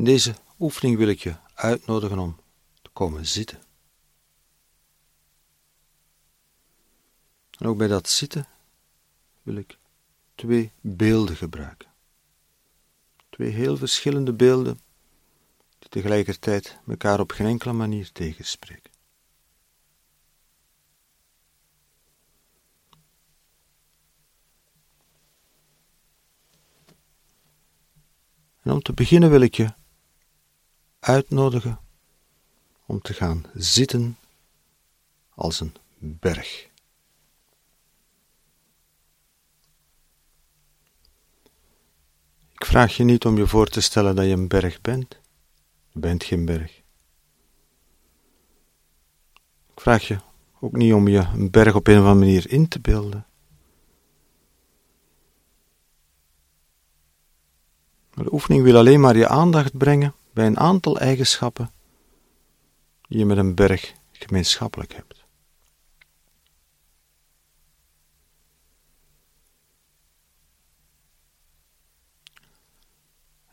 In deze oefening wil ik je uitnodigen om te komen zitten. En ook bij dat zitten wil ik twee beelden gebruiken. Twee heel verschillende beelden die tegelijkertijd elkaar op geen enkele manier tegenspreken. En om te beginnen wil ik je uitnodigen om te gaan zitten als een berg. Ik vraag je niet om je voor te stellen dat je een berg bent. Je bent geen berg. Ik vraag je ook niet om je een berg op een of andere manier in te beelden. De oefening wil alleen maar je aandacht brengen bij een aantal eigenschappen die je met een berg gemeenschappelijk hebt.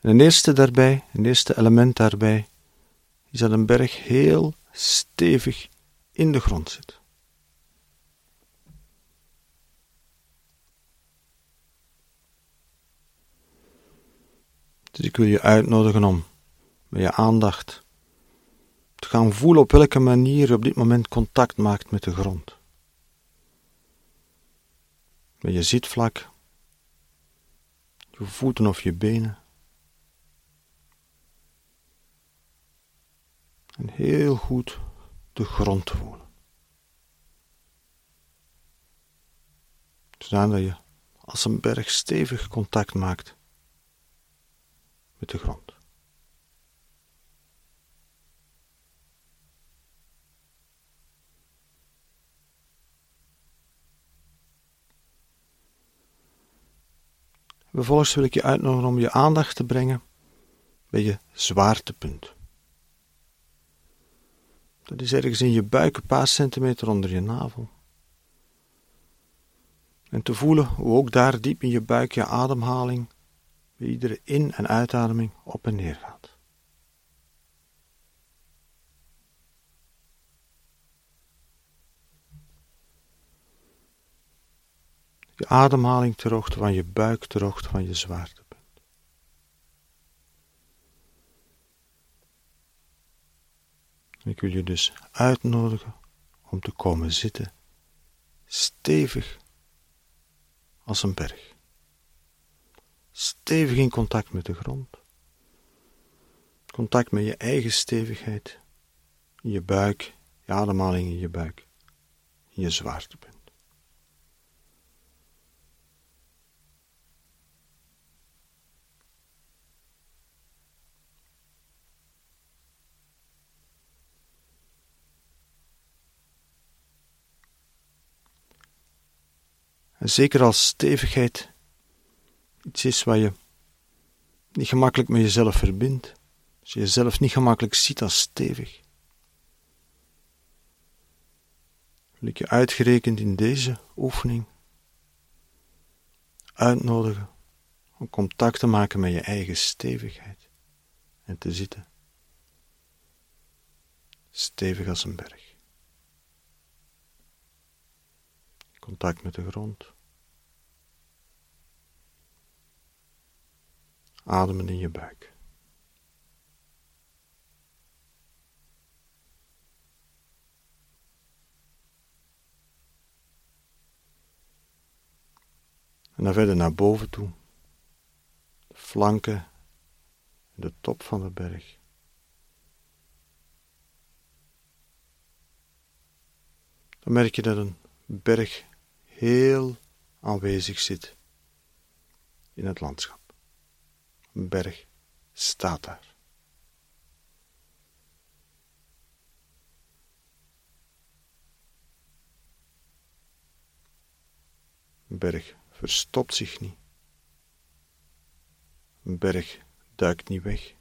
En een eerste daarbij, een eerste element daarbij, is dat een berg heel stevig in de grond zit. Dus ik wil je uitnodigen om met je aandacht te gaan voelen op welke manier je op dit moment contact maakt met de grond. Met je zitvlak, je voeten of je benen. En heel goed de grond te voelen. Zodat je als een berg stevig contact maakt met de grond. Vervolgens wil ik je uitnodigen om je aandacht te brengen bij je zwaartepunt. Dat is ergens in je buik, een paar centimeter onder je navel. En te voelen hoe ook daar diep in je buik je ademhaling bij iedere in- en uitademing op en neer gaat. Je ademhaling ter hoogte van je buik, ter hoogte van je zwaartepunt. Ik wil je dus uitnodigen om te komen zitten, stevig als een berg. Stevig in contact met de grond. Contact met je eigen stevigheid, je buik, je ademhaling in je buik, je zwaartepunt. En zeker als stevigheid iets is wat je niet gemakkelijk met jezelf verbindt, als je jezelf niet gemakkelijk ziet als stevig. Wil ik je uitgerekend in deze oefening uitnodigen om contact te maken met je eigen stevigheid en te zitten. Stevig als een berg. Contact met de grond. Ademen in je buik. En dan verder naar boven toe. Flanken en de top van de berg. Dan merk je dat een berg heel aanwezig zit in het landschap. Een berg staat daar. Een berg verstopt zich niet. Een berg duikt niet weg.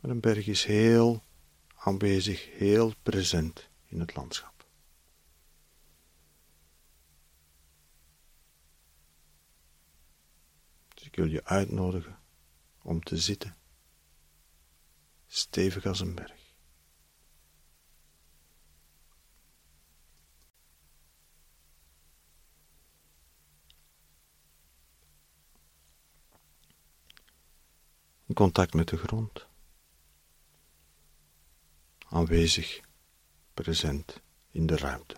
Maar een berg is heel aanwezig, heel present in het landschap. Ik wil je uitnodigen om te zitten, stevig als een berg. In contact met de grond. Aanwezig, present in de ruimte.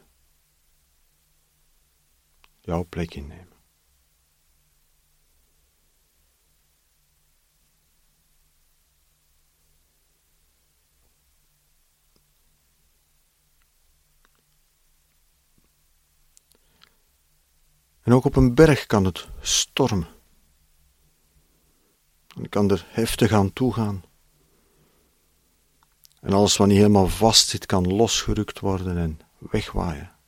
Jouw plek innemen. En ook op een berg kan het stormen. En kan er heftig aan toegaan. En alles wat niet helemaal vast zit, kan losgerukt worden en wegwaaien.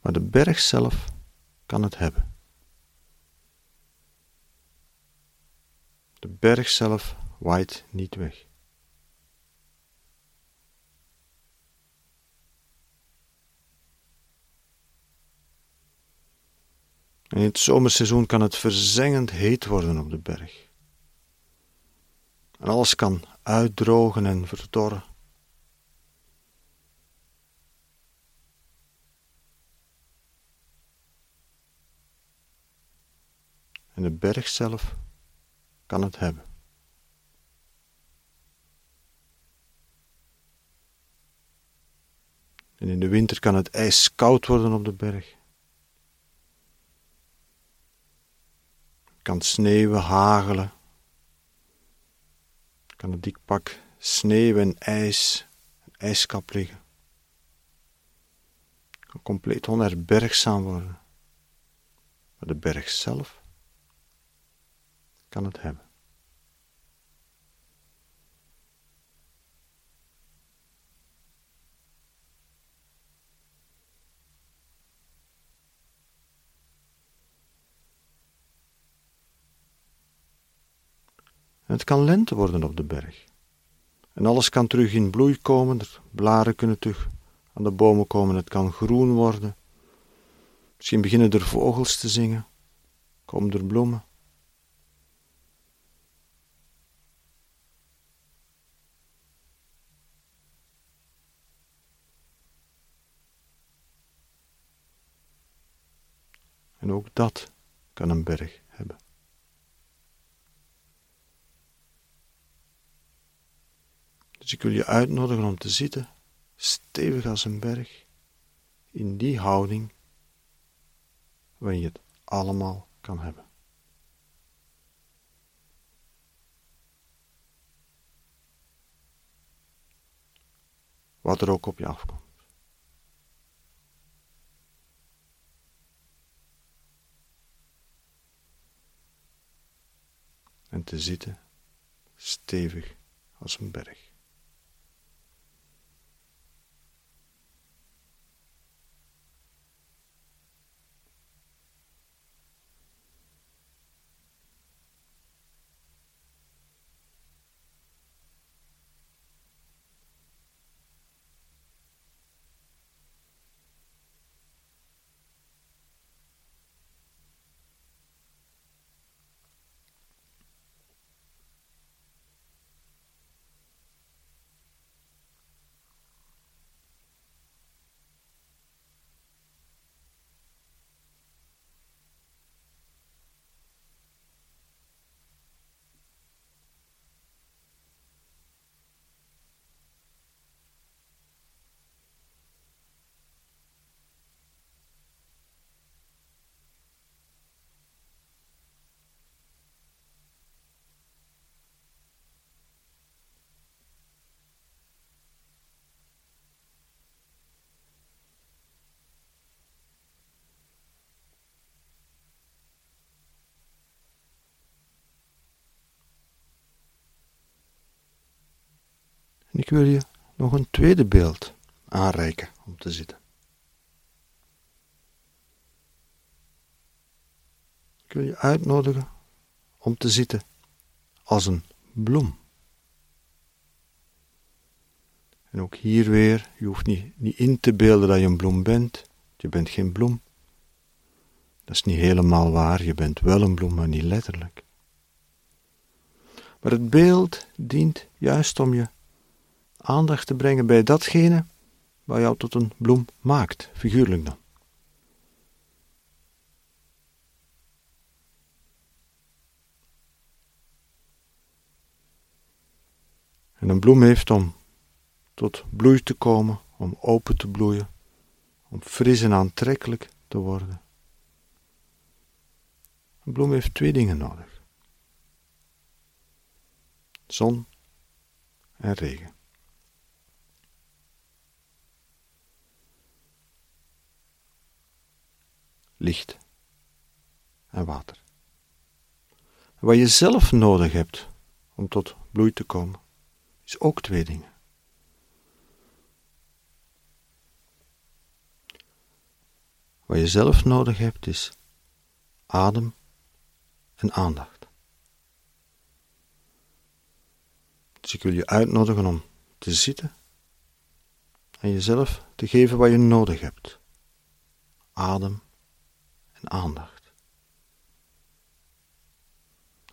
Maar de berg zelf kan het hebben. De berg zelf waait niet weg. In het zomerseizoen kan het verzengend heet worden op de berg. En alles kan uitdrogen en verdorren. En de berg zelf kan het hebben. En in de winter kan het ijs koud worden op de berg. Kan sneeuwen, hagelen. Kan een dik pak sneeuw en ijs, een ijskap liggen. Kan compleet onherbergzaam worden. Maar de berg zelf kan het hebben. Het kan lente worden op de berg. En alles kan terug in bloei komen, blaren kunnen terug aan de bomen komen, het kan groen worden. Misschien beginnen er vogels te zingen, komen er bloemen. En ook dat kan een berg hebben. Dus ik wil je uitnodigen om te zitten, stevig als een berg, in die houding waarin je het allemaal kan hebben. Wat er ook op je afkomt. En te zitten stevig als een berg. En ik wil je nog een tweede beeld aanreiken om te zitten. Ik wil je uitnodigen om te zitten als een bloem. En ook hier weer, je hoeft niet, niet in te beelden dat je een bloem bent. Je bent geen bloem. Dat is niet helemaal waar, je bent wel een bloem, maar niet letterlijk. Maar het beeld dient juist om je aandacht te brengen bij datgene wat jou tot een bloem maakt, figuurlijk dan. En een bloem heeft om tot bloei te komen, om open te bloeien, om fris en aantrekkelijk te worden. Een bloem heeft twee dingen nodig: zon en regen. Licht en water. Wat je zelf nodig hebt om tot bloei te komen, is ook twee dingen. Wat je zelf nodig hebt is adem en aandacht. Dus ik wil je uitnodigen om te zitten en jezelf te geven wat je nodig hebt. Adem en aandacht.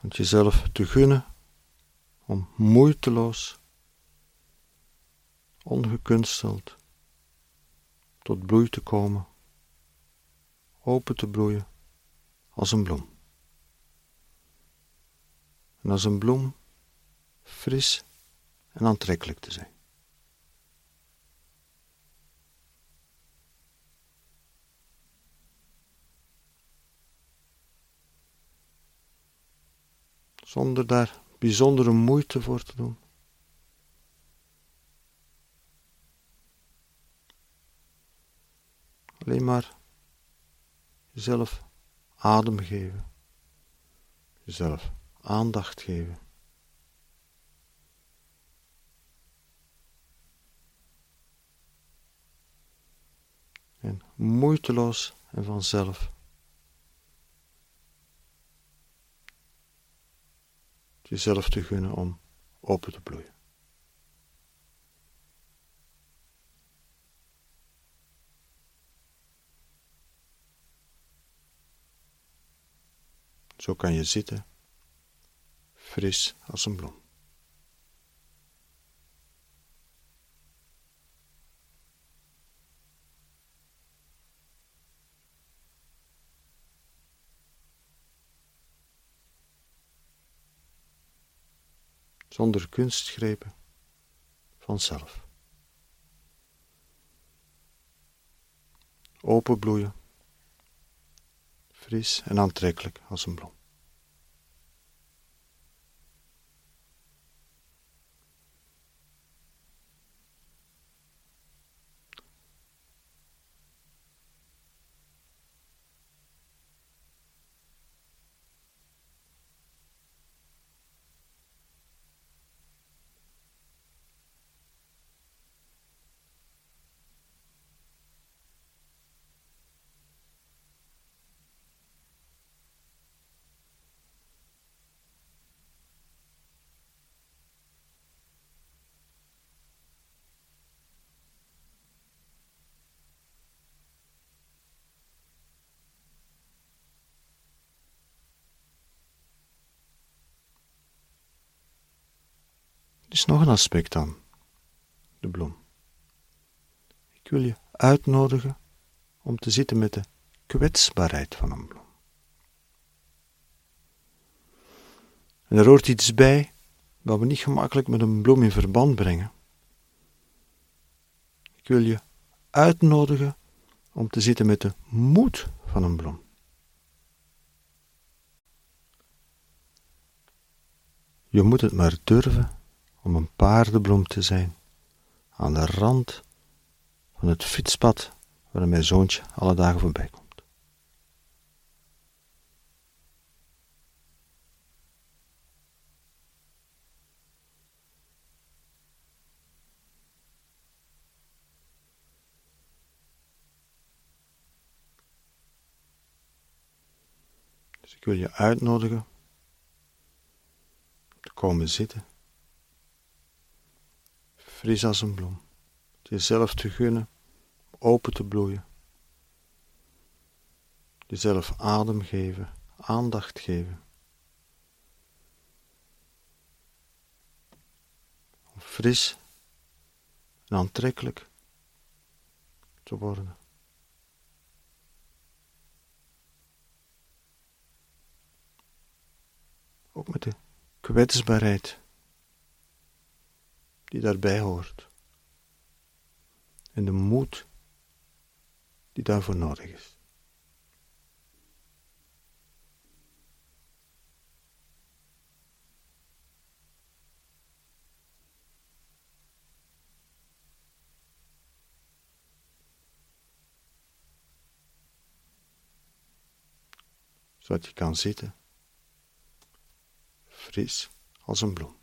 Jezelf te gunnen om moeiteloos, ongekunsteld tot bloei te komen open te bloeien als een bloem. En als een bloem fris en aantrekkelijk te zijn. Zonder daar bijzondere moeite voor te doen. Alleen maar Jezelf adem geven. Jezelf aandacht geven. En moeiteloos en vanzelf. Jezelf te gunnen om open te bloeien. Zo kan je zitten, fris als een bloem. Zonder kunstgrepen, vanzelf. Openbloeien fris en aantrekkelijk als een bloem. Is nog een aspect aan de bloem. Ik wil je uitnodigen om te zitten met de kwetsbaarheid van een bloem. En er hoort iets bij wat we niet gemakkelijk met een bloem in verband brengen. Ik wil je uitnodigen om te zitten met de moed van een bloem. Je moet het maar durven om een paardenbloem te zijn, aan de rand van het fietspad waar mijn zoontje alle dagen voorbij komt. Dus ik wil je uitnodigen te komen zitten fris als een bloem. Jezelf te gunnen, open te bloeien. jezelf adem geven, aandacht geven. Fris en aantrekkelijk te worden. Ook met de kwetsbaarheid die daarbij hoort. En de moed die daarvoor nodig is. zodat je kan zitten, fris als een bloem.